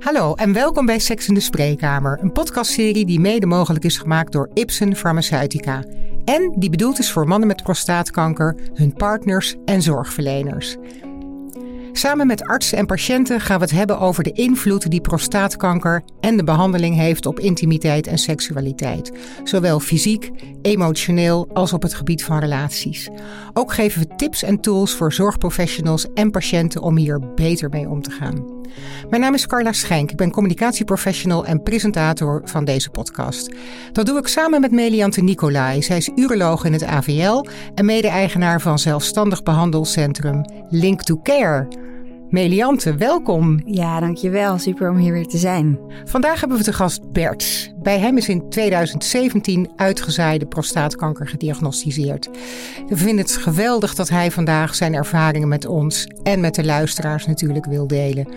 Hallo en welkom bij Seks in de Spreekkamer, een podcastserie die mede mogelijk is gemaakt door Ipsen Pharmaceutica. En die bedoeld is voor mannen met prostaatkanker, hun partners en zorgverleners. Samen met artsen en patiënten gaan we het hebben over de invloed die prostaatkanker en de behandeling heeft op intimiteit en seksualiteit. Zowel fysiek, emotioneel als op het gebied van relaties. Ook geven we tips en tools voor zorgprofessionals en patiënten om hier beter mee om te gaan. Mijn naam is Carla Schenk. Ik ben communicatieprofessional en presentator van deze podcast. Dat doe ik samen met Meliante Nicolai. Zij is uroloog in het AVL en mede-eigenaar van zelfstandig behandelcentrum Link to Care. Meliante, welkom. Ja, dankjewel. Super om hier weer te zijn. Vandaag hebben we te gast Bert. Bij hem is in 2017 uitgezaaide prostaatkanker gediagnosticeerd. We vinden het geweldig dat hij vandaag zijn ervaringen met ons en met de luisteraars natuurlijk wil delen.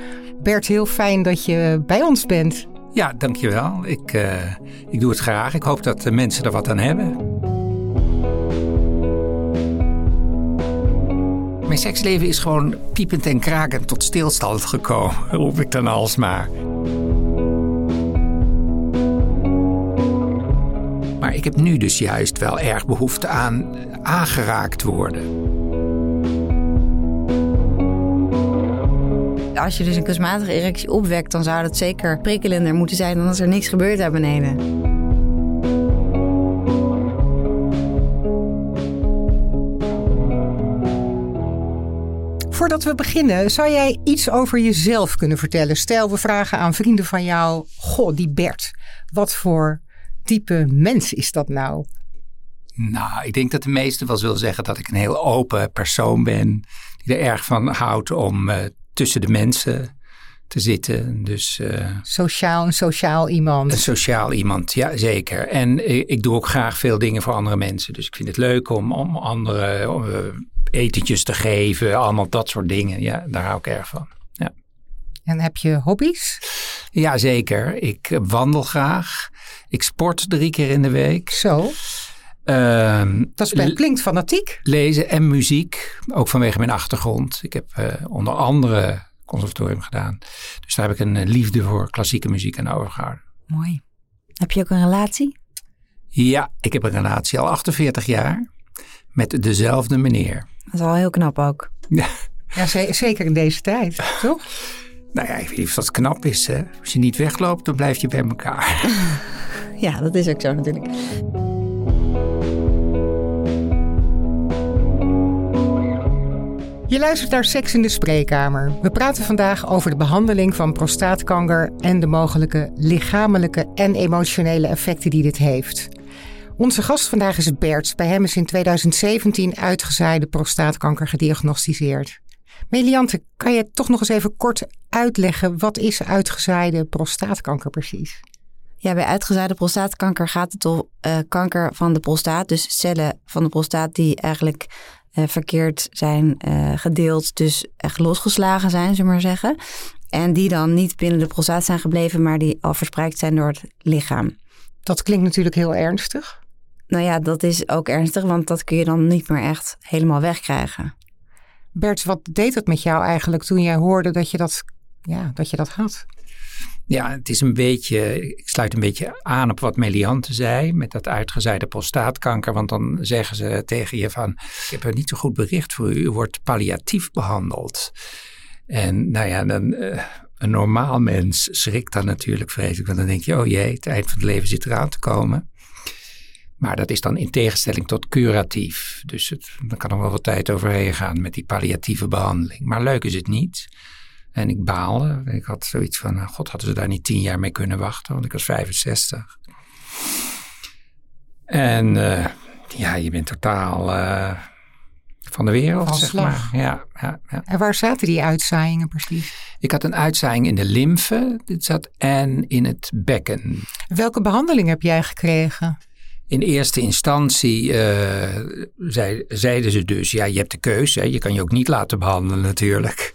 Bert, heel fijn dat je bij ons bent. Ja, dankjewel. Ik, uh, ik doe het graag. Ik hoop dat de mensen er wat aan hebben. Mijn seksleven is gewoon piepend en krakend tot stilstand gekomen, roep ik dan alsmaar. Maar ik heb nu dus juist wel erg behoefte aan aangeraakt worden. Als je dus een kunstmatige erectie opwekt, dan zou dat zeker prikkelender moeten zijn dan als er niks gebeurt daar beneden. Voordat we beginnen, zou jij iets over jezelf kunnen vertellen? Stel, we vragen aan vrienden van jou: Goh, die Bert, wat voor type mens is dat nou? Nou, ik denk dat de meesten wel zullen zeggen dat ik een heel open persoon ben. Die er erg van houdt om uh, tussen de mensen te zitten. Dus, uh, sociaal, een sociaal iemand. Een sociaal iemand, ja zeker. En ik, ik, doe ook graag veel dingen voor andere mensen. Dus ik vind het leuk om, om anderen uh, etentjes te geven. Allemaal dat soort dingen. Ja, daar hou ik erg van. Ja. En heb je hobby's? Ja, zeker. Ik wandel graag. Ik sport drie keer in de week. Zo. Uh, dat is, klinkt fanatiek. Lezen en muziek, ook vanwege mijn achtergrond. Ik heb uh, onder andere conservatorium gedaan. Dus daar heb ik een uh, liefde voor klassieke muziek aan overgehouden. Mooi. Heb je ook een relatie? Ja, ik heb een relatie al 48 jaar met dezelfde meneer. Dat is al heel knap ook. Ja, ja zeker in deze tijd, toch? Nou ja, ik weet niet of dat knap is. Hè? Als je niet wegloopt, dan blijf je bij elkaar. ja, dat is ook zo natuurlijk. Je luistert naar Seks in de Spreekkamer. We praten vandaag over de behandeling van prostaatkanker en de mogelijke lichamelijke en emotionele effecten die dit heeft. Onze gast vandaag is Bert. Bij hem is in 2017 uitgezaaide prostaatkanker gediagnosticeerd. Meliante, kan je toch nog eens even kort uitleggen wat is uitgezaaide prostaatkanker precies? Ja, bij uitgezaaide prostaatkanker gaat het om uh, kanker van de prostaat, dus cellen van de prostaat die eigenlijk uh, verkeerd zijn uh, gedeeld, dus echt losgeslagen zijn, zullen we maar zeggen. En die dan niet binnen de prostaat zijn gebleven, maar die al verspreid zijn door het lichaam. Dat klinkt natuurlijk heel ernstig. Nou ja, dat is ook ernstig, want dat kun je dan niet meer echt helemaal wegkrijgen. Bert, wat deed het met jou eigenlijk toen jij hoorde dat je dat, ja, dat, je dat had? Ja, het is een beetje, ik sluit een beetje aan op wat Meliante zei met dat uitgezaaide prostaatkanker. Want dan zeggen ze tegen je van, ik heb er niet zo goed bericht voor u, u wordt palliatief behandeld. En nou ja, dan, uh, een normaal mens schrikt dan natuurlijk vreselijk. Want dan denk je, oh jee, het eind van het leven zit eraan te komen. Maar dat is dan in tegenstelling tot curatief. Dus het, dan kan er wel wat tijd overheen gaan met die palliatieve behandeling. Maar leuk is het niet. En ik baalde. Ik had zoiets van, nou, god, hadden ze daar niet tien jaar mee kunnen wachten, want ik was 65. En uh, ja, je bent totaal uh, van de wereld, van zeg slag. maar. Ja, ja, ja, En waar zaten die uitzaaiingen precies? Ik had een uitzaaiing in de lymfe, dit zat, en in het bekken. Welke behandeling heb jij gekregen? In eerste instantie uh, zei, zeiden ze dus, ja, je hebt de keuze. Hè? Je kan je ook niet laten behandelen natuurlijk.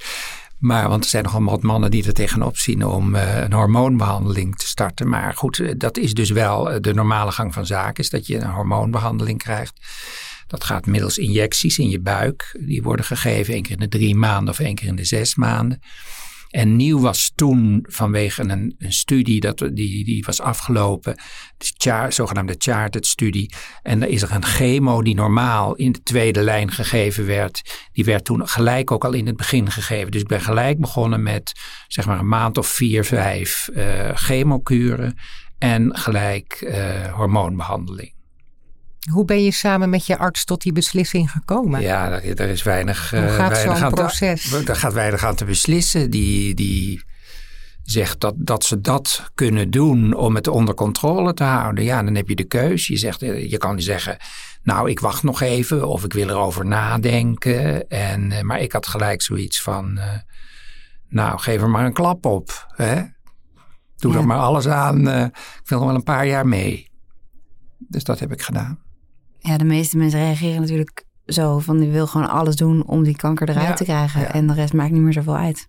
Maar, want er zijn nogal wat mannen die er tegenop zien om uh, een hormoonbehandeling te starten. Maar goed, uh, dat is dus wel de normale gang van zaken, is dat je een hormoonbehandeling krijgt. Dat gaat middels injecties in je buik. Die worden gegeven één keer in de drie maanden of één keer in de zes maanden. En nieuw was toen vanwege een, een studie dat, die, die was afgelopen, de char, zogenaamde Chartered-studie. En er is er een chemo die normaal in de tweede lijn gegeven werd. Die werd toen gelijk ook al in het begin gegeven. Dus ik ben gelijk begonnen met zeg maar een maand of vier, vijf uh, chemokuren en gelijk uh, hormoonbehandeling. Hoe ben je samen met je arts tot die beslissing gekomen? Ja, er, is weinig, Hoe gaat uh, weinig aan proces? Te, er gaat weinig aan te beslissen. Die, die zegt dat, dat ze dat kunnen doen om het onder controle te houden. Ja, dan heb je de keus. Je, zegt, je kan zeggen, nou, ik wacht nog even of ik wil erover nadenken. En, maar ik had gelijk zoiets van, uh, nou, geef er maar een klap op. Hè? Doe ja. er maar alles aan. Uh, ik wil nog wel een paar jaar mee. Dus dat heb ik gedaan. Ja, de meeste mensen reageren natuurlijk zo van die wil gewoon alles doen om die kanker eruit ja, te krijgen. Ja. En de rest maakt niet meer zoveel uit.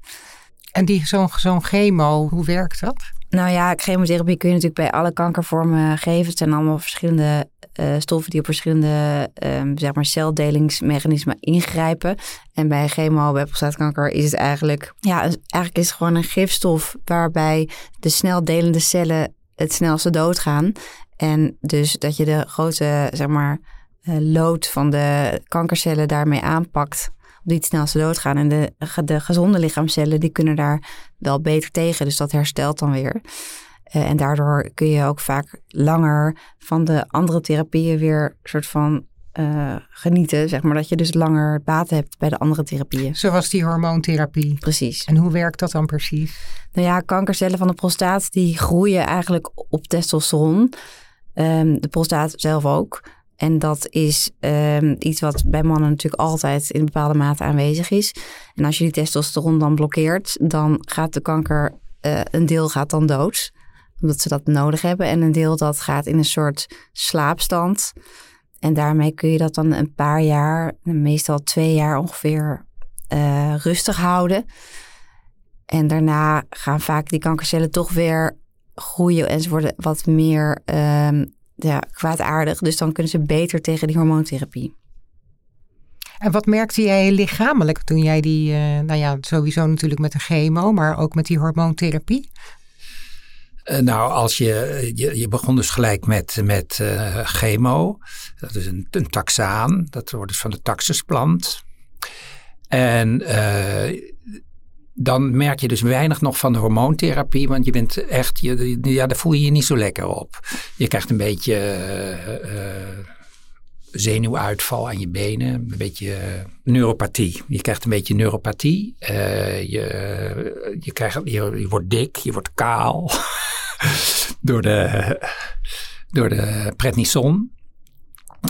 En die, zo'n zo'n chemo, hoe werkt dat? Nou ja, chemotherapie kun je natuurlijk bij alle kankervormen geven. Het zijn allemaal verschillende uh, stoffen die op verschillende um, zeg maar celdelingsmechanismen ingrijpen. En bij chemo, bij prostaatkanker, is het eigenlijk... Ja, eigenlijk is het gewoon een gifstof waarbij de snel delende cellen het snelste doodgaan. En dus dat je de grote, zeg maar, uh, lood van de kankercellen daarmee aanpakt die het snelste doodgaan. En de, de gezonde lichaamcellen die kunnen daar wel beter tegen. Dus dat herstelt dan weer. Uh, en daardoor kun je ook vaak langer van de andere therapieën weer soort van uh, genieten. Zeg maar dat je dus langer baat hebt bij de andere therapieën. Zoals die hormoontherapie. Precies. En hoe werkt dat dan precies? Nou ja, kankercellen van de prostaat die groeien eigenlijk op testosteron. Um, de prostaat zelf ook. En dat is um, iets wat bij mannen natuurlijk altijd in bepaalde mate aanwezig is. En als je die testosteron dan blokkeert, dan gaat de kanker, uh, een deel gaat dan dood. Omdat ze dat nodig hebben. En een deel dat gaat in een soort slaapstand. En daarmee kun je dat dan een paar jaar, meestal twee jaar ongeveer, uh, rustig houden. En daarna gaan vaak die kankercellen toch weer groeien en ze worden wat meer um, ja, kwaadaardig. Dus dan kunnen ze beter tegen die hormoontherapie. En wat merkte jij lichamelijk toen jij die, uh, nou ja, sowieso natuurlijk met de chemo, maar ook met die hormoontherapie? Uh, nou, als je, je, je, begon dus gelijk met, met uh, chemo. Dat is een, een taxaan. Dat wordt dus van de taxusplant. En dan merk je dus weinig nog van de hormoontherapie. Want je bent echt, je, ja, daar voel je je niet zo lekker op. Je krijgt een beetje uh, zenuwuitval aan je benen. Een beetje neuropathie. Je krijgt een beetje neuropathie. Je, je, krijgt, je, wordt dik, je wordt kaal. door de, door de prednison.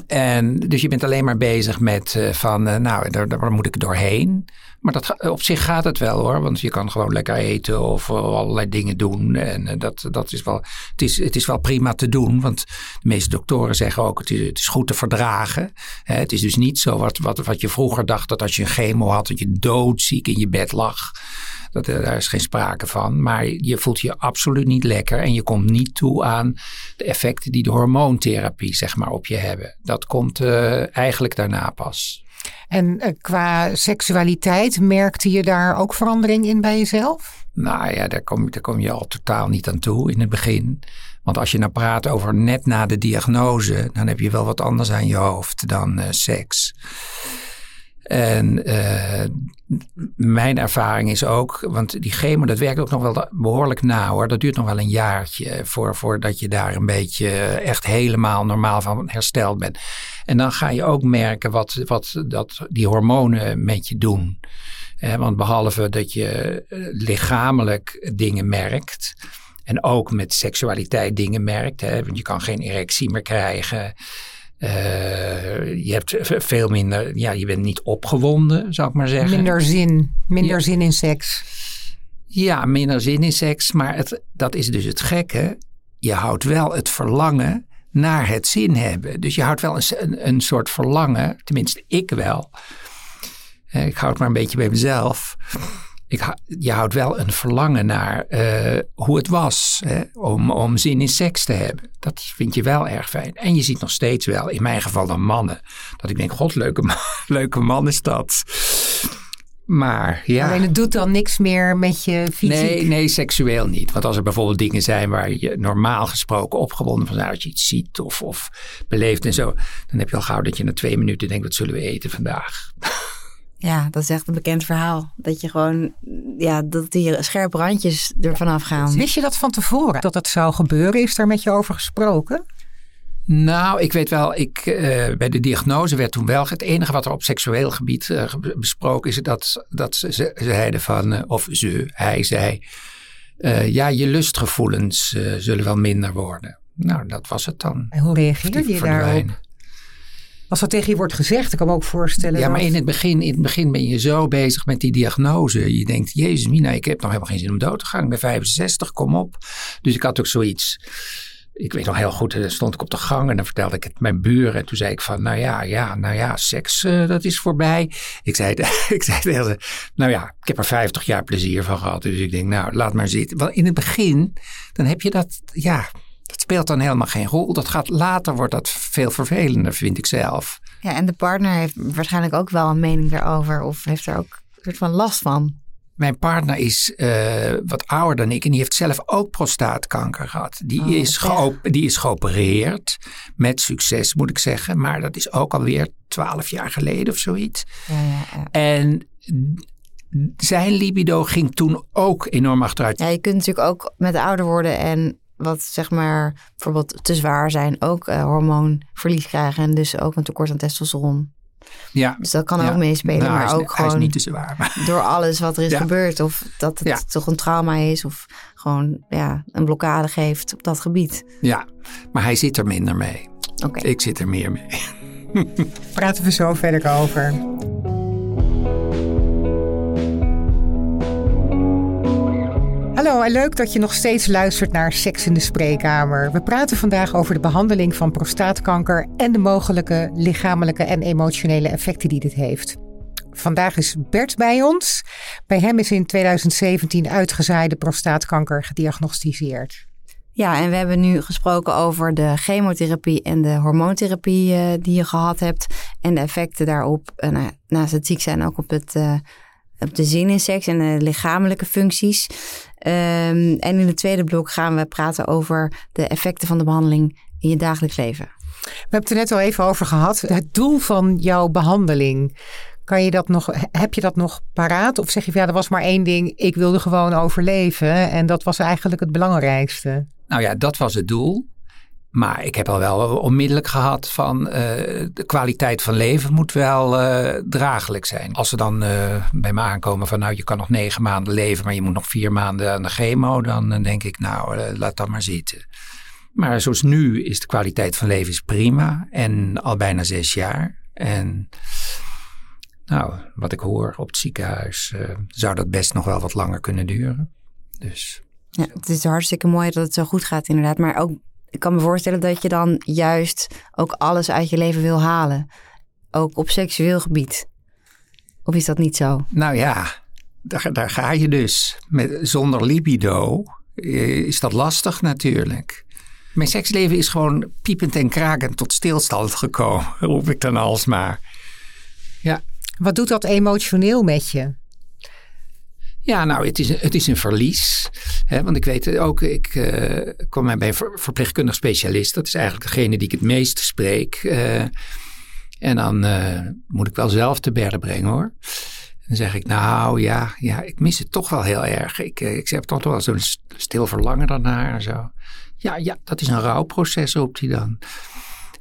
En dus je bent alleen maar bezig met van, nou, daar, daar, moet ik doorheen. Maar dat, op zich gaat het wel hoor, want je kan gewoon lekker eten of uh, allerlei dingen doen. En dat, dat is wel, het is, het is wel prima te doen, want de meeste doktoren zeggen ook, het is, het is goed te verdragen. Het is dus niet zo wat, wat, wat je vroeger dacht, dat als je een chemo had, dat je doodziek in je bed lag. Dat, daar is geen sprake van. Maar je voelt je absoluut niet lekker. En je komt niet toe aan de effecten die de hormoontherapie zeg maar, op je hebben. Dat komt eigenlijk daarna pas. En uh, qua seksualiteit, merkte je daar ook verandering in bij jezelf? Nou ja, daar kom, daar kom je al totaal niet aan toe in het begin. Want als je nou praat over net na de diagnose, dan heb je wel wat anders aan je hoofd dan uh, seks. En uh, mijn ervaring is ook, want die chemo dat werkt ook nog wel behoorlijk na hoor. Dat duurt nog wel een jaartje voor, voordat je daar een beetje echt helemaal normaal van hersteld bent. En dan ga je ook merken wat, wat dat die hormonen met je doen. Eh, want behalve dat je eh, lichamelijk dingen merkt. En ook met seksualiteit dingen merkt. Hè, want je kan geen erectie meer krijgen. Uh, je hebt veel minder, ja, je bent niet opgewonden, zou ik maar zeggen. Minder zin, minder ja. zin in seks. Ja, minder zin in seks, maar het, dat is dus het gekke. Je houdt wel het verlangen naar het zin hebben. Dus je houdt wel een, een, soort verlangen, tenminste ik wel. Uh, ik houd maar een beetje bij mezelf ik, je houdt wel een verlangen naar uh, hoe het was hè, om, om zin in seks te hebben. Dat vind je wel erg fijn. En je ziet nog steeds wel, in mijn geval dan mannen, dat ik denk, god, leuke man, leuke man is dat. Maar ja. Alleen het doet dan niks meer met je fysiek. Nee, nee, seksueel niet. Want als er bijvoorbeeld dingen zijn waar je normaal gesproken opgewonden van als je iets ziet of, of beleeft en zo, dan heb je al gauw dat je na twee minuten denkt, wat zullen we eten vandaag? Ja, dat is echt een bekend verhaal. Dat je gewoon, ja, dat die scherpe randjes er vanaf gaan. Wist je dat van tevoren, dat dat zou gebeuren? Is daar met je over gesproken? Nou, ik weet wel, ik, uh, bij de diagnose werd toen wel het enige wat er op seksueel gebied uh, besproken is dat, dat ze, ze zeiden van, uh, of ze, hij zei, ja, je lustgevoelens zullen wel minder worden. Nou, dat was het dan. En hoe reageerde je daarop? Als dat tegen je wordt gezegd, ik kan me ook voorstellen. Ja, maar in het, begin, in het begin ben je zo bezig met die diagnose. Je denkt, Jezus, Mina, ik heb nog helemaal geen zin om dood te gaan. Ik ben 65, kom op. Dus ik had ook zoiets ik weet nog heel goed, dan stond ik op de gang en dan vertelde ik het mijn buren. En toen zei ik van, nou ja, ja, nou ja, seks, uh, dat is voorbij. Ik zei, ik zei tegen nou ja, ik heb er 50 jaar plezier van gehad. Dus ik denk, nou, laat maar zitten. Want in het begin, dan heb je dat, ja, dat speelt dan helemaal geen rol. Dat gaat, later wordt dat veel vervelender, vind ik zelf. Ja, en de partner heeft waarschijnlijk ook wel een mening daarover. Of heeft er ook een soort van last van. Mijn partner is uh, wat ouder dan ik en die heeft zelf ook prostaatkanker gehad. Die, oh, is, die is geopereerd met succes, moet ik zeggen. Maar dat is ook alweer twaalf jaar geleden of zoiets. Ja, ja, en zijn libido ging toen ook enorm achteruit. Ja, je kunt natuurlijk ook met ouder worden en wat zeg maar bijvoorbeeld te zwaar zijn, ook uh, hormoonverlies krijgen en dus ook een tekort aan testosteron. Ja. Dus dat kan ook meespelen, nou, maar ook gewoon niet te zwaar, maar. door alles wat er is gebeurd. Of dat het toch een trauma is of gewoon ja, een blokkade geeft op dat gebied. Ja, maar hij zit er minder mee. Oké. Ik zit er meer mee. Praten we zo verder over. Hallo en leuk dat je nog steeds luistert naar Seks in de Spreekkamer. We praten vandaag over de behandeling van prostaatkanker en de mogelijke lichamelijke en emotionele effecten die dit heeft. Vandaag is Bert bij ons. Bij hem is in 2017 uitgezaaide prostaatkanker gediagnosticeerd. Ja, en we hebben nu gesproken over de chemotherapie en de hormoontherapie uh, die je gehad hebt. En de effecten daarop, uh, naast het ziek zijn, ook op het uh, op de zin in seks en de lichamelijke functies. Um, en in het tweede blok gaan we praten over de effecten van de behandeling in je dagelijks leven. We hebben het er net al even over gehad. Het doel van jouw behandeling. Kan je dat nog, heb je dat nog paraat? Of zeg je, ja, er was maar één ding. Ik wilde gewoon overleven. En dat was eigenlijk het belangrijkste. Nou ja, dat was het doel. Maar ik heb al wel onmiddellijk gehad van uh, de kwaliteit van leven moet wel uh, draaglijk zijn. Als ze dan uh, bij me aankomen van nou je kan nog negen maanden leven, maar je moet nog vier maanden aan de chemo, dan denk ik nou laat dat maar zitten. Maar zoals nu is de kwaliteit van leven is prima en al bijna zes jaar. En nou, wat ik hoor op het ziekenhuis zou dat best nog wel wat langer kunnen duren. Dus. Ja, het is hartstikke mooi dat het zo goed gaat inderdaad. Maar ook ik kan me voorstellen dat je dan juist ook alles uit je leven wil halen. Ook op seksueel gebied. Of is dat niet zo? Nou ja, daar, daar ga je dus. Met, zonder libido eh, is dat lastig natuurlijk. Mijn seksleven is gewoon piepend en krakend tot stilstand gekomen, roep ik dan alsmaar. Ja. Wat doet dat emotioneel met je? Ja, nou, het is, het is een verlies. Hè, want ik weet ook, ik uh, kom bij een verpleegkundig specialist. Dat is eigenlijk degene die ik het meest spreek. Uh, en dan uh, moet ik wel zelf te berden brengen hoor. Dan zeg ik, nou ja, ja, ik mis het toch wel heel erg. Ik, ik heb toch wel zo'n stil verlangen daarnaar en zo. Ja, ja, dat is een rouwproces, roept hij dan.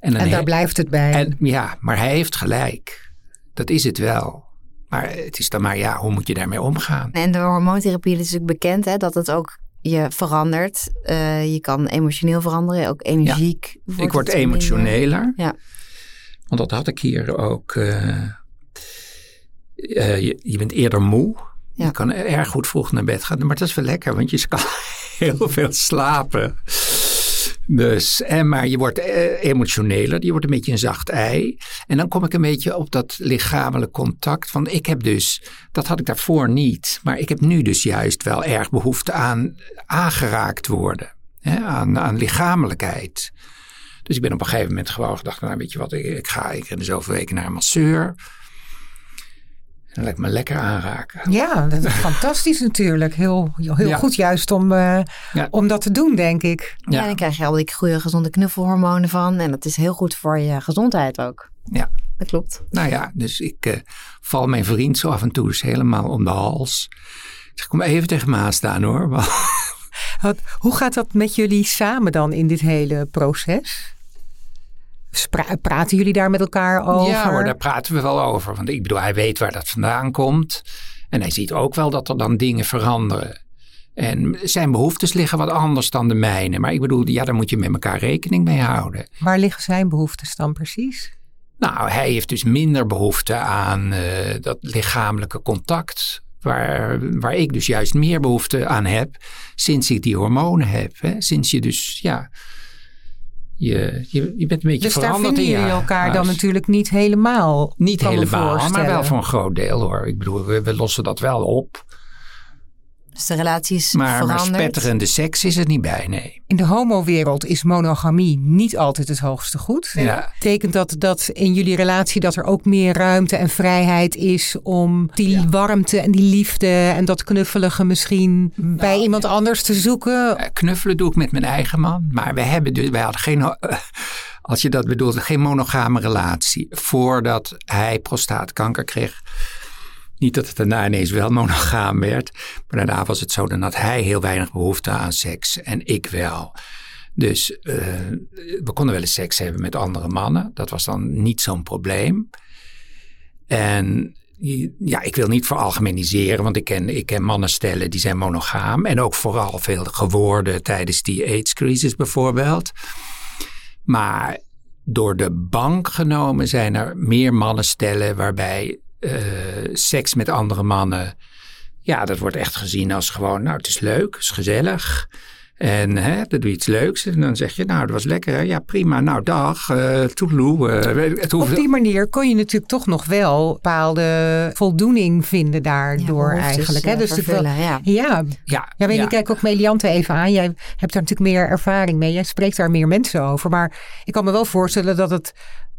En, dan en daar blijft het bij. En, ja, maar hij heeft gelijk. Dat is het wel. Maar het is dan maar, ja, hoe moet je daarmee omgaan? En de hormoontherapie is natuurlijk bekend, hè, dat het ook je verandert. Uh, je kan emotioneel veranderen, ook energiek. Ja, ik word emotioneler. Ja. Want dat had ik hier ook. Uh, uh, je, je, bent eerder moe. Ja. Je kan erg goed vroeg naar bed gaan. Maar dat is wel lekker, want je kan heel veel slapen. Dus, en, maar je wordt eh, emotioneler, je wordt een beetje een zacht ei. En dan kom ik een beetje op dat lichamelijk contact. Want ik heb dus, dat had ik daarvoor niet. Maar ik heb nu dus juist wel erg behoefte aan aangeraakt worden. Hè, aan, aan lichamelijkheid. Dus ik ben op een gegeven moment gewoon gedacht, nou weet je wat, ik, ga ik in zoveel weken naar een masseur. Dat lijkt me lekker aanraken. Ja, dat is fantastisch natuurlijk. Heel, heel Ja. goed juist om, eh, Ja. om dat te doen, denk ik. Ja. en dan krijg je al die goede gezonde knuffelhormonen van. En dat is heel goed voor je gezondheid ook. Ja. Dat klopt. Nou ja, dus ik eh, val mijn vriend zo af en toe eens helemaal om de hals. Ik zeg, kom even tegen me aan staan hoor. Wat, hoe gaat dat met jullie samen dan in dit hele proces? Praten jullie daar met elkaar over? Ja hoor, daar praten we wel over. Want ik bedoel, hij weet waar dat vandaan komt. En hij ziet ook wel dat er dan dingen veranderen. En zijn behoeftes liggen wat anders dan de mijne. Maar ik bedoel, ja, daar moet je met elkaar rekening mee houden. Waar liggen zijn behoeftes dan precies? Nou, hij heeft dus minder behoefte aan eh, dat lichamelijke contact. Waar, waar ik dus juist meer behoefte aan heb sinds ik die hormonen heb. Hè? Sinds je dus, ja, je, je, je bent een beetje Dus daar veranderd vinden jullie elkaar dan natuurlijk niet helemaal. Niet helemaal, maar wel voor een groot deel hoor. Ik bedoel, we, we lossen dat wel op. Dus de relatie is Maar, maar veranderd. spetterende seks is er niet bij, nee. In de homowereld is monogamie niet altijd het hoogste goed. Ja. Betekent dat dat in jullie relatie dat er ook meer ruimte en vrijheid is om die warmte en die liefde en dat knuffelige misschien bij iemand anders te zoeken? Knuffelen doe ik met mijn eigen man. Maar we hebben dus, wij hadden geen, als je dat bedoelt, geen monogame relatie. Voordat hij prostaatkanker kreeg. Niet dat het daarna ineens wel monogaam werd. Maar daarna was het zo, dan had hij heel weinig behoefte aan seks. En ik wel. Dus eh, we konden wel eens seks hebben met andere mannen. Dat was dan niet zo'n probleem. En ja, ik wil niet veralgemeniseren, want ik ken, ik ken mannen stellen die zijn monogaam. En ook vooral veel geworden tijdens die AIDS-crisis bijvoorbeeld. Maar door de bank genomen zijn er meer mannen stellen waarbij eh, seks met andere mannen, ja, dat wordt echt gezien als gewoon, nou, het is leuk, het is gezellig. En hè, dan doe je iets leuks en dan zeg je, nou, dat was lekker. hè? Ja, prima. Nou, dag. Uh, eh, het hoeft- Op die manier kon je natuurlijk toch nog wel bepaalde voldoening vinden daardoor eigenlijk. Hè? eh, Dus wel- ja. ja, ja, Ja, weet je, ik kijk ook Meliante even aan. Jij hebt daar natuurlijk meer ervaring mee. Jij spreekt daar meer mensen over. Maar ik kan me wel voorstellen dat het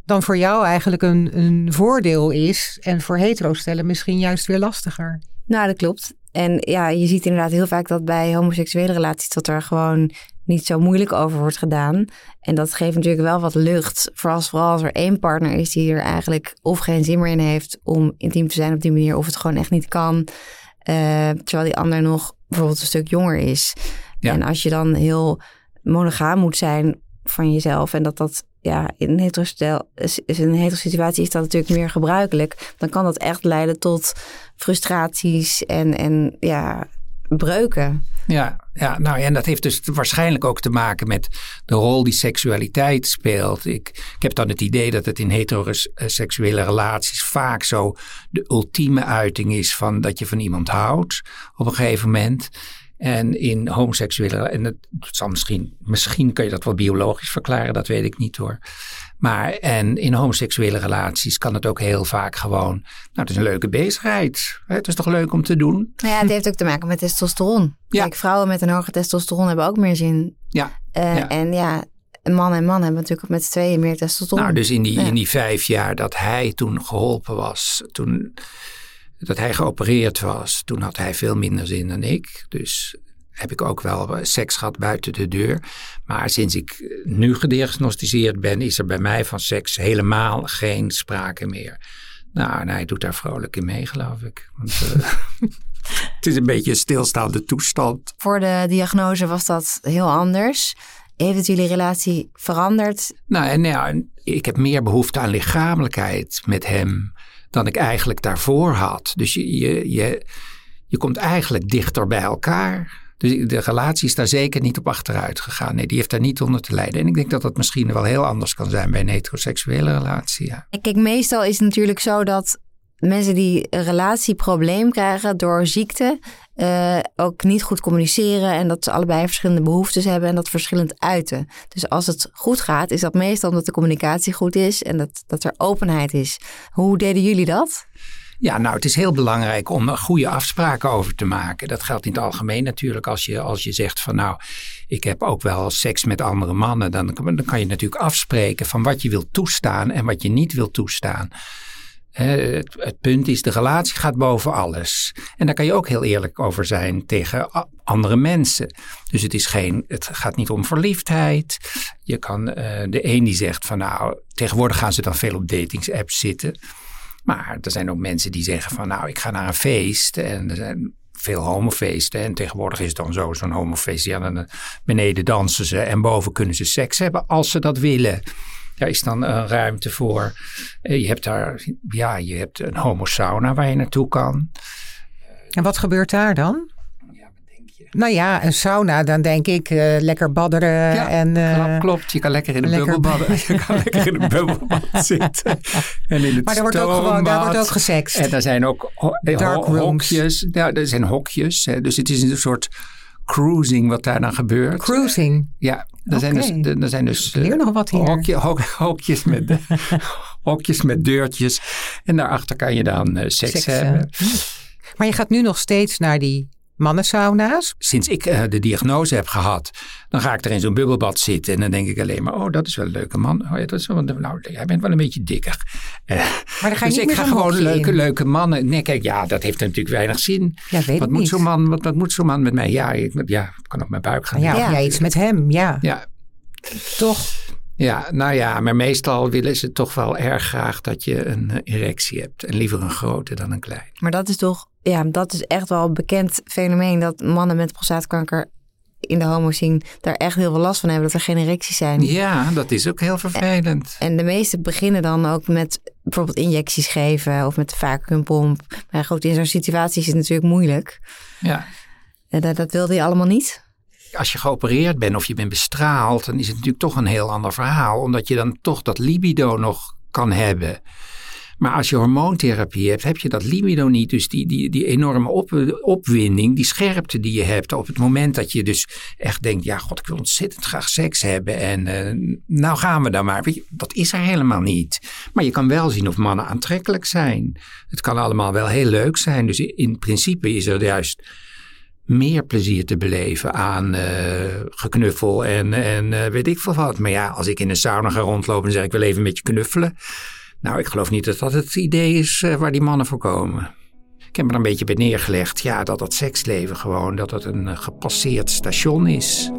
dan voor jou eigenlijk een, een voordeel is. En voor hetero-stellen misschien juist weer lastiger. Nou, dat klopt. En ja, je ziet inderdaad heel vaak dat bij homoseksuele relaties dat er gewoon niet zo moeilijk over wordt gedaan. En dat geeft natuurlijk wel wat lucht. Vooral, vooral als er één partner is die er eigenlijk of geen zin meer in heeft om intiem te zijn op die manier, of het gewoon echt niet kan. eh, terwijl die ander nog bijvoorbeeld een stuk jonger is. Ja. En als je dan heel monogaam moet zijn van jezelf en dat dat ja, in een hetero is een hetero situatie is dat natuurlijk meer gebruikelijk. Dan kan dat echt leiden tot frustraties en, en ja, breuken. Ja, ja, nou ja, en dat heeft dus waarschijnlijk ook te maken met de rol die seksualiteit speelt. Ik, ik heb dan het idee dat het in heteroseksuele relaties vaak zo de ultieme uiting is van dat je van iemand houdt op een gegeven moment. En in homoseksuele, en het zal misschien, misschien kan je dat wel biologisch verklaren, dat weet ik niet hoor. Maar en in homoseksuele relaties kan het ook heel vaak gewoon, nou het is een leuke bezigheid. hè, Het is toch leuk om te doen? Nou ja, het heeft ook te maken met testosteron. Ja. Kijk, vrouwen met een hoger testosteron hebben ook meer zin. Ja, Eh, Ja. En ja, een man en man hebben natuurlijk met z'n tweeën meer testosteron. Nou, dus in die, Ja. in die vijf jaar dat hij toen geholpen was, toen dat hij geopereerd was, toen had hij veel minder zin dan ik. Dus heb ik ook wel seks gehad buiten de deur. Maar sinds ik nu gediagnosticeerd ben, is er bij mij van seks helemaal geen sprake meer. Nou, en hij doet daar vrolijk in mee, geloof ik. Want, eh, het is een beetje een stilstaande toestand. Voor de diagnose was dat heel anders. Heeft het jullie relatie veranderd? Nou, en ja, ik heb meer behoefte aan lichamelijkheid met hem dan ik eigenlijk daarvoor had. Dus je, je, je, je komt eigenlijk dichter bij elkaar. Dus de relatie is daar zeker niet op achteruit gegaan. Nee, die heeft daar niet onder te lijden. En ik denk dat dat misschien wel heel anders kan zijn bij een heteroseksuele relatie. Ja. Kijk, meestal is het natuurlijk zo dat mensen die een relatieprobleem krijgen door ziekte eh, ook niet goed communiceren en dat ze allebei verschillende behoeftes hebben en dat verschillend uiten. Dus als het goed gaat, is dat meestal omdat de communicatie goed is en dat, dat er openheid is. Hoe deden jullie dat? Ja, nou, het is heel belangrijk om er goede afspraken over te maken. Dat geldt in het algemeen natuurlijk. Als je, als je zegt van nou, ik heb ook wel seks met andere mannen. Dan, dan kan je natuurlijk afspreken van wat je wilt toestaan en wat je niet wilt toestaan. Het, het, punt is, de relatie gaat boven alles. En daar kan je ook heel eerlijk over zijn tegen andere mensen. Dus het, is geen, het gaat niet om verliefdheid. Je kan uh, de een die zegt van nou, tegenwoordig gaan ze dan veel op datingsapps zitten. Maar er zijn ook mensen die zeggen van nou, ik ga naar een feest. En er zijn veel homofeesten. En tegenwoordig is het dan zo, zo'n homofeest. Ja, dan beneden dansen ze en boven kunnen ze seks hebben als ze dat willen. Daar is dan uh, ruimte voor. Uh, je hebt daar, ja, je hebt een homosauna waar je naartoe kan. En wat gebeurt daar dan? Nou ja, een sauna, dan denk ik uh, lekker badderen. Ja, en, uh, klopt. Je kan lekker in een bubbel badden. Je kan lekker in een bubbelbad zitten. En in het maar er wordt ook gewoon, daar wordt ook gesext. En er zijn ook ho Dark ho hokjes. Ja, er zijn hokjes. Dus het is een soort cruising wat daar dan gebeurt. Cruising? Ja, er zijn dus, er zijn dus leer nog wat hier. Hokje, hok, hokjes, met, hokjes met deurtjes. En daarachter kan je dan seks, seks hebben. Maar je gaat nu nog steeds naar die mannensauna's? Sinds ik uh, de diagnose heb gehad, dan ga ik er in zo'n bubbelbad zitten. En dan denk ik alleen maar, oh, dat is wel een leuke man. Oh, ja, dat is wel, nou, jij bent wel een beetje dikker. Uh, maar dan ga je dus niet ik ga gewoon leuke, leuke mannen. Nee, kijk, ja, dat heeft natuurlijk weinig zin. Ja, weet wat, moet zo'n man, wat, wat moet zo'n man met mij? Ja, ik, ja, kan op mijn buik gaan. Ja, jij iets met hem, ja. Ja. Toch? Ja, nou ja, maar meestal willen ze toch wel erg graag dat je een eh, erectie hebt. En liever een grote dan een klein. Maar dat is toch, ja, dat is echt wel een bekend fenomeen. Dat mannen met prostaatkanker in de homo zien daar echt heel veel last van hebben. Dat er geen erecties zijn. Ja, dat is ook heel vervelend. En, de meeste beginnen dan ook met bijvoorbeeld injecties geven. Of met de vacuumpomp. Maar goed, in zo'n situatie is het natuurlijk moeilijk. Ja. En dat, dat wilde je allemaal niet als je geopereerd bent of je bent bestraald, dan is het natuurlijk toch een heel ander verhaal. Omdat je dan toch dat libido nog kan hebben. Maar als je hormoontherapie hebt, heb je dat libido niet. Dus die, die, die enorme op, opwinding, die scherpte die je hebt op het moment dat je dus echt denkt, ja god, ik wil ontzettend graag seks hebben en uh, nou gaan we dan maar. Weet je, dat is er helemaal niet. Maar je kan wel zien of mannen aantrekkelijk zijn. Het kan allemaal wel heel leuk zijn. Dus in principe is er juist meer plezier te beleven aan uh, geknuffel en, en uh, weet ik veel wat. Maar ja, als ik in een sauna ga rondlopen en zeg ik wil even met je knuffelen. Nou, ik geloof niet dat dat het idee is uh, waar die mannen voor komen. Ik heb er een beetje bij neergelegd. Ja, dat dat seksleven gewoon, dat het een gepasseerd station is.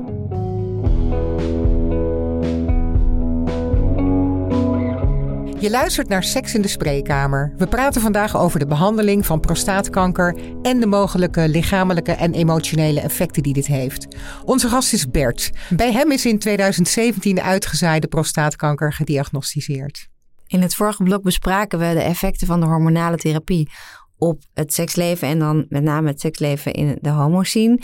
Je luistert naar Seks in de Spreekkamer. We praten vandaag over de behandeling van prostaatkanker en de mogelijke lichamelijke en emotionele effecten die dit heeft. Onze gast is Bert. Bij hem is in 2017 de uitgezaaide prostaatkanker gediagnosticeerd. In het vorige blok bespraken we de effecten van de hormonale therapie op het seksleven en dan met name het seksleven in de homoscene.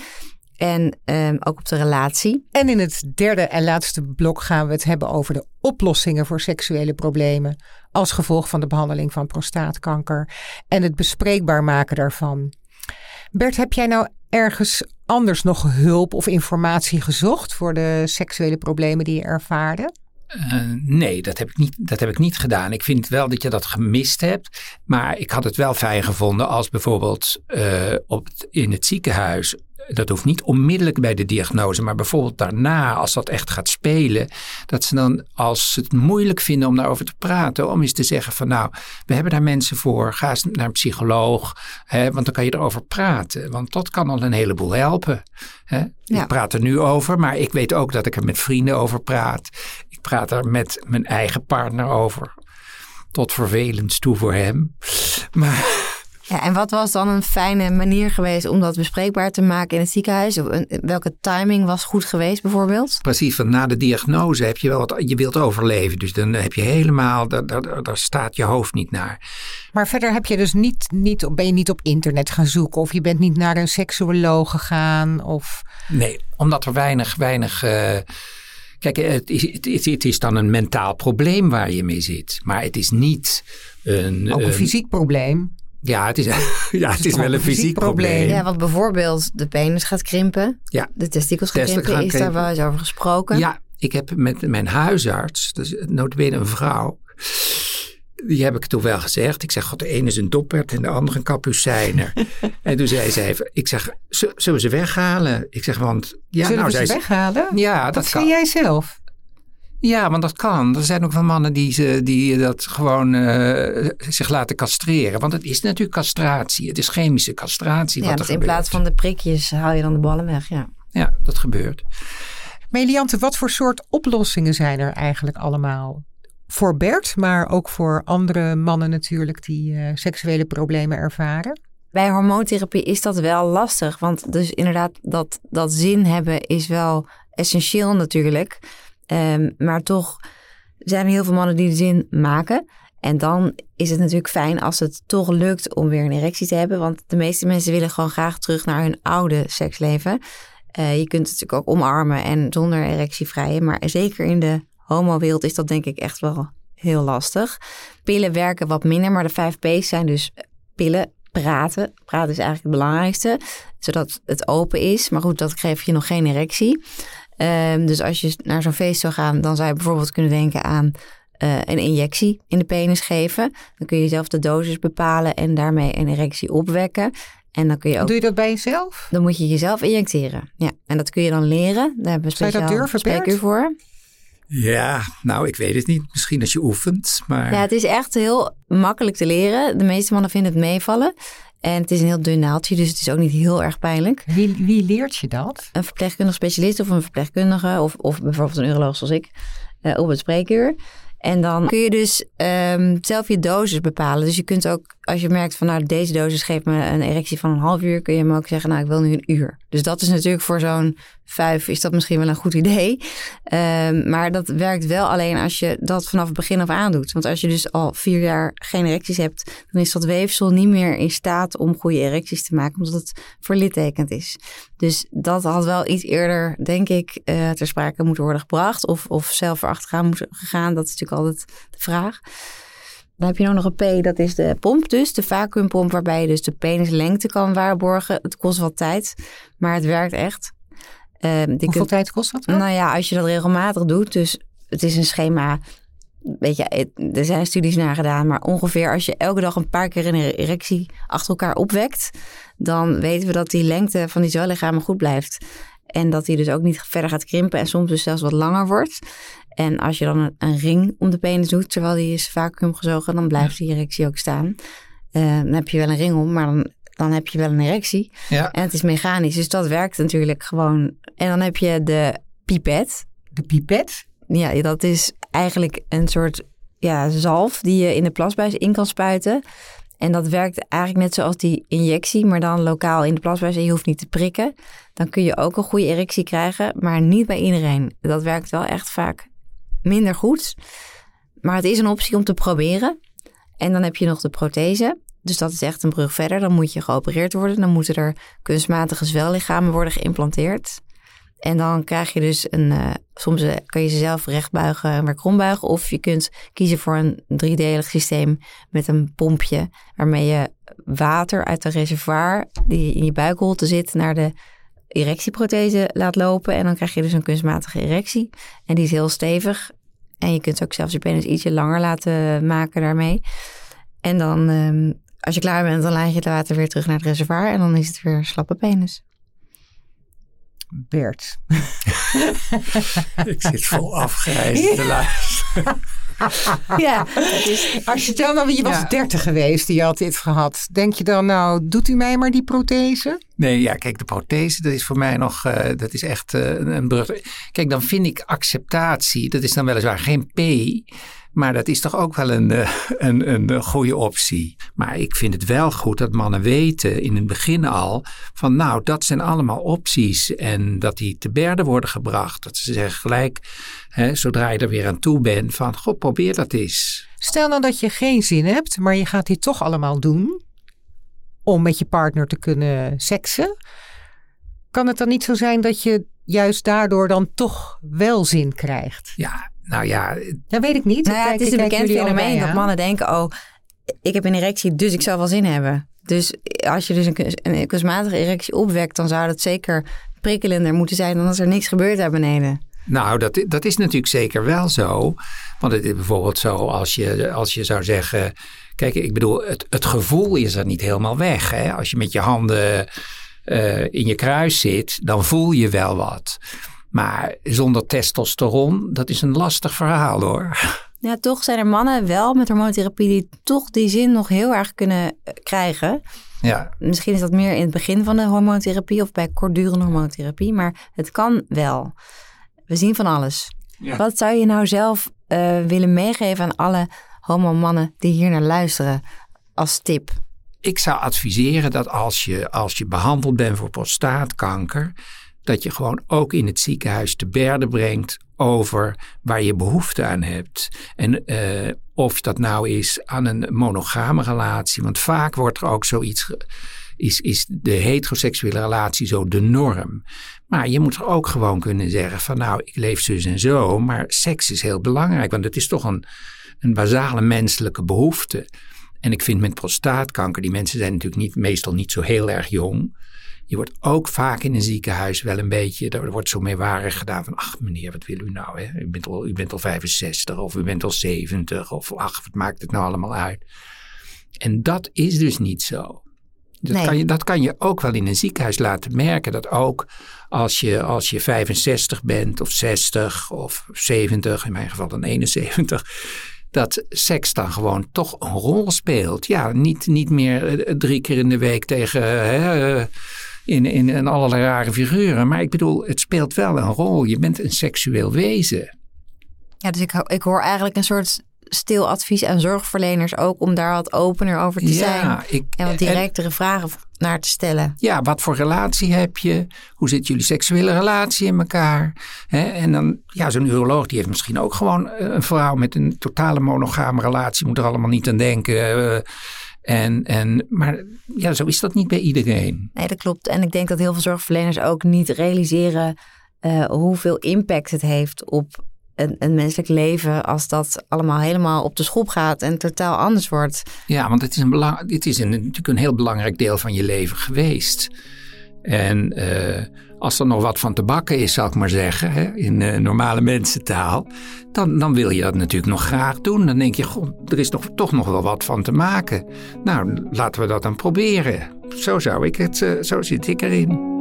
En um, ook op de relatie. En in het derde en laatste blok gaan we het hebben over de oplossingen voor seksuele problemen. Als gevolg van de behandeling van prostaatkanker. En het bespreekbaar maken daarvan. Bert, heb jij nou ergens anders nog hulp of informatie gezocht voor de seksuele problemen die je ervaarde? Uh, nee, dat heb, ik niet, dat heb ik niet gedaan. Ik vind wel dat je dat gemist hebt. Maar ik had het wel fijn gevonden als bijvoorbeeld uh, op in het ziekenhuis dat hoeft niet onmiddellijk bij de diagnose, maar bijvoorbeeld daarna, als dat echt gaat spelen, dat ze dan, als ze het moeilijk vinden om daarover te praten, om eens te zeggen van nou, we hebben daar mensen voor, ga eens naar een psycholoog, hè, want dan kan je erover praten. Want dat kan al een heleboel helpen. Hè. Ik praat er nu over, maar ik weet ook dat ik er met vrienden over praat. Ik praat er met mijn eigen partner over. Tot vervelend toe voor hem. Maar ja, en wat was dan een fijne manier geweest om dat bespreekbaar te maken in het ziekenhuis? Of welke timing was goed geweest bijvoorbeeld? Precies, want na de diagnose heb je wel wat, je wilt overleven. Dus dan heb je helemaal, daar, daar, daar staat je hoofd niet naar. Maar verder heb je dus niet, niet, ben je niet op internet gaan zoeken of je bent niet naar een seksuoloog gegaan? Of... Nee, omdat er weinig, weinig... Uh, Kijk, het is, het, het is, dan een mentaal probleem waar je mee zit. Maar het is niet een. Ook een, een fysiek probleem. Ja, het is, ja, het is, wel een fysiek probleem. Ja, want bijvoorbeeld de penis gaat krimpen. Ja. De testikels gaan krimpen. Is daar wel eens over gesproken? Ja, ik heb met mijn huisarts, dus notabene een vrouw, die heb ik toen wel gezegd. Ik zeg, god, de ene is een doppert en de andere een kapucijner. en toen zei ze even, ik zeg, zullen ze weghalen? Ik zeg, want... Ja, zullen nou, we ze weghalen? Ja, dat, dat kan. jij zelf? Ja, want dat kan. Er zijn ook wel mannen die, die dat gewoon uh, zich laten castreren. Want het is natuurlijk castratie. Het is chemische castratie. Ja, wat dus in plaats van de prikjes haal je dan de ballen weg. Ja, ja dat gebeurt. Meliante, wat voor soort oplossingen zijn er eigenlijk allemaal? Voor Bert, maar ook voor andere mannen natuurlijk die uh, seksuele problemen ervaren? Bij hormoontherapie is dat wel lastig. Want dus inderdaad, dat, dat zin hebben is wel essentieel natuurlijk. Um, maar toch zijn er heel veel mannen die de zin maken. En dan is het natuurlijk fijn als het toch lukt om weer een erectie te hebben. Want de meeste mensen willen gewoon graag terug naar hun oude seksleven. Uh, je kunt het natuurlijk ook omarmen en zonder erectie vrijen. Maar zeker in de homo-wereld is dat denk ik echt wel heel lastig. Pillen werken wat minder, maar de 5 P's zijn dus pillen, praten. Praten is eigenlijk het belangrijkste, zodat het open is. Maar goed, dat geeft je nog geen erectie. Um, dus als je naar zo'n feest zou gaan, dan zou je bijvoorbeeld kunnen denken aan uh, een injectie in de penis geven. Dan kun je zelf de dosis bepalen en daarmee een erectie opwekken. En dan kun je ook. Doe je dat bij jezelf? Dan moet je jezelf injecteren. Ja, en dat kun je dan leren. Daar hebben we speciaal voor. Ja, nou, ik weet het niet. Misschien als je oefent, maar... Ja, het is echt heel makkelijk te leren. De meeste mannen vinden het meevallen. En het is een heel dun naaldje, dus het is ook niet heel erg pijnlijk. Wie, wie leert je dat? Een verpleegkundige specialist of een verpleegkundige of, of bijvoorbeeld een uroloog zoals ik uh, op het spreekuur. En dan kun je dus um, zelf je dosis bepalen. Dus je kunt ook, als je merkt van nou deze dosis geeft me een erectie van een half uur, kun je hem ook zeggen nou ik wil nu een uur. Dus dat is natuurlijk voor zo'n vijf is dat misschien wel een goed idee. Um, maar dat werkt wel alleen als je dat vanaf het begin af aan doet. Want als je dus al vier jaar geen erecties hebt, dan is dat weefsel niet meer in staat om goede erecties te maken, omdat het verlittekend is. Dus dat had wel iets eerder, denk ik, uh, ter sprake moeten worden gebracht. Of, of zelf erachteraan moeten gegaan. Dat is natuurlijk altijd de vraag. Dan heb je nog een P, dat is de pomp dus, de vacuümpomp, waarbij je dus de penislengte kan waarborgen. Het kost wat tijd, maar het werkt echt. Uh, Hoeveel kunt, tijd kost dat? Nou ja, als je dat regelmatig doet, dus het is een schema. Weet je, er zijn studies naar gedaan, maar ongeveer als je elke dag een paar keer een erectie achter elkaar opwekt, dan weten we dat die lengte van die cellichamen goed blijft. En dat die dus ook niet verder gaat krimpen en soms dus zelfs wat langer wordt. En als je dan een, ring om de penis doet, terwijl die is vacuüm gezogen, dan blijft die erectie ook staan. Uh, dan heb je wel een ring om, maar dan dan heb je wel een erectie. Ja. En het is mechanisch, dus dat werkt natuurlijk gewoon. En dan heb je de pipet. De pipet? Ja, dat is eigenlijk een soort ja, zalf die je in de plasbuis in kan spuiten. En dat werkt eigenlijk net zoals die injectie, maar dan lokaal in de plasbuis en je hoeft niet te prikken. Dan kun je ook een goede erectie krijgen, maar niet bij iedereen. Dat werkt wel echt vaak minder goed. Maar het is een optie om te proberen. En dan heb je nog de prothese. Dus dat is echt een brug verder. Dan moet je geopereerd worden. Dan moeten er kunstmatige zwellichamen worden geïmplanteerd. En dan krijg je dus een. Uh, soms uh, kan je ze zelf recht buigen en weer krom buigen. Of je kunt kiezen voor een driedelig systeem met een pompje. Waarmee je water uit de reservoir die in je buikholte zit naar de erectieprothese laat lopen. En dan krijg je dus een kunstmatige erectie. En die is heel stevig. En je kunt ook zelfs je penis ietsje langer laten maken daarmee. En dan um, als je klaar bent, dan laat je het water weer terug naar het reservoir en dan is het weer slappe penis. Bert. ik zit vol afgrijs te luisteren. ja, is... Als je dan, nou, je was ja. 30 geweest, die had dit gehad. Denk je dan, nou, doet u mij maar die prothese? Nee, ja, kijk, de prothese, dat is voor mij nog, uh, dat is echt uh, een brug. Kijk, dan vind ik acceptatie, dat is dan weliswaar geen P, maar dat is toch ook wel een, eh, een, een goede optie. Maar ik vind het wel goed dat mannen weten in het begin al van nou, dat zijn allemaal opties. En dat die te berden worden gebracht. Dat ze zeggen gelijk, hè, zodra je er weer aan toe bent, van goh, probeer dat eens. Stel nou dat je geen zin hebt, maar je gaat dit toch allemaal doen om met je partner te kunnen seksen. Kan het dan niet zo zijn dat je juist daardoor dan toch wel zin krijgt? Ja, nou ja. Dat weet ik niet. Nou ja, het is een bekend fenomeen dat mannen denken: oh, ik heb een erectie, dus ik zou wel zin hebben. Dus als je dus een, een kunstmatige erectie opwekt, dan zou dat zeker prikkelender moeten zijn dan als er niks gebeurt daar beneden. Nou, dat, dat is natuurlijk zeker wel zo. Want het is bijvoorbeeld zo als je, als je zou zeggen. Kijk, ik bedoel, het, het gevoel is er niet helemaal weg. Hè? Als je met je handen uh, in je kruis zit, dan voel je wel wat. Maar zonder testosteron, dat is een lastig verhaal hoor. Ja, toch zijn er mannen wel met hormoontherapie die toch die zin nog heel erg kunnen eh, krijgen. Ja. Misschien is dat meer in het begin van de hormoontherapie of bij kortdurende hormoontherapie, maar het kan wel. We zien van alles. Ja. Wat zou je nou zelf uh, willen meegeven aan alle homomannen die hier naar luisteren als tip? Ik zou adviseren dat als je, als je behandeld bent voor prostaatkanker, dat je gewoon ook in het ziekenhuis te berde brengt over waar je behoefte aan hebt. En uh, of dat nou is aan een monogame relatie, want vaak wordt er ook zoiets, is, is de heteroseksuele relatie zo de norm. Maar je moet er ook gewoon kunnen zeggen van nou, ik leef zus en zo, maar seks is heel belangrijk, want het is toch een, een basale menselijke behoefte. En ik vind met prostaatkanker, die mensen zijn natuurlijk niet, meestal niet zo heel erg jong. Je wordt ook vaak in een ziekenhuis wel een beetje, er wordt zo meewarig gedaan van, ach meneer, wat wil u nou? Hè? U, bent al, u bent al 65 of u bent al 70 of ach, wat maakt het nou allemaal uit? En dat is dus niet zo. Dat, Nee. kan je, dat kan je ook wel in een ziekenhuis laten merken. Dat ook als je, als je 65 bent of 60 of 70, in mijn geval dan 71 dat seks dan gewoon toch een rol speelt. Ja, niet, niet meer eh, drie keer in de week tegen hè, eh, in, in, in allerlei rare figuren. Maar ik bedoel, het speelt wel een rol. Je bent een seksueel wezen. Ja, dus ik, ik hoor eigenlijk een soort stil advies aan zorgverleners ook om daar wat opener over te zijn. Ik, En wat directere vragen naar te stellen. ja, wat voor relatie heb je? Hoe zit jullie seksuele relatie in elkaar? En dan, ja, zo'n uroloog die heeft misschien ook gewoon eh, een vrouw met een totale monogame relatie. Moet er allemaal niet aan denken. eh, en, en, maar ja, zo is dat niet bij iedereen. Nee, dat klopt. En ik denk dat heel veel zorgverleners ook niet realiseren eh, hoeveel impact het heeft op een, een menselijk leven als dat allemaal helemaal op de schop gaat en totaal anders wordt. Ja, want het is, een belang, dit is een, natuurlijk een heel belangrijk deel van je leven geweest. En eh, als er nog wat van te bakken is, zal ik maar zeggen, hè, in eh, normale mensentaal, dan, dan wil je dat natuurlijk nog graag doen. Dan denk je, goh, er is toch, toch nog wel wat van te maken. Nou, laten we dat dan proberen. Zo zou ik het, eh, zo zit ik erin.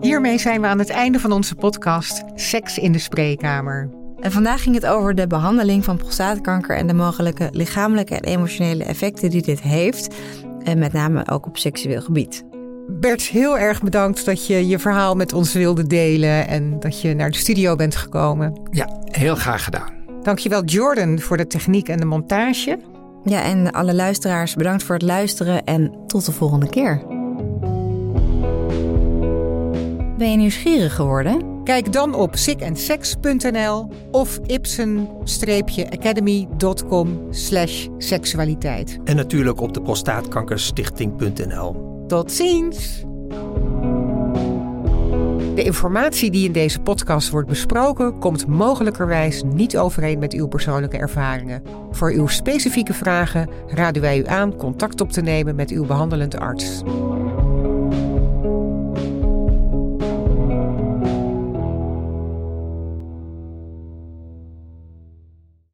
Hiermee zijn we aan het einde van onze podcast Seks in de Spreekkamer. En vandaag ging het over de behandeling van prostaatkanker en de mogelijke lichamelijke en emotionele effecten die dit heeft. En met name ook op seksueel gebied. Bert, heel erg bedankt dat je je verhaal met ons wilde delen en dat je naar de studio bent gekomen. Ja, heel graag gedaan. Dankjewel Jordan voor de techniek en de montage. Ja, en alle luisteraars bedankt voor het luisteren en tot de volgende keer. Ben je nieuwsgierig geworden? Kijk dan op sicandsex.nl of ipsen-academy.com slash seksualiteit. En natuurlijk op de prostaatkankerstichting.nl. Tot ziens! De informatie die in deze podcast wordt besproken komt mogelijkerwijs niet overeen met uw persoonlijke ervaringen. Voor uw specifieke vragen raden wij u aan contact op te nemen met uw behandelend arts.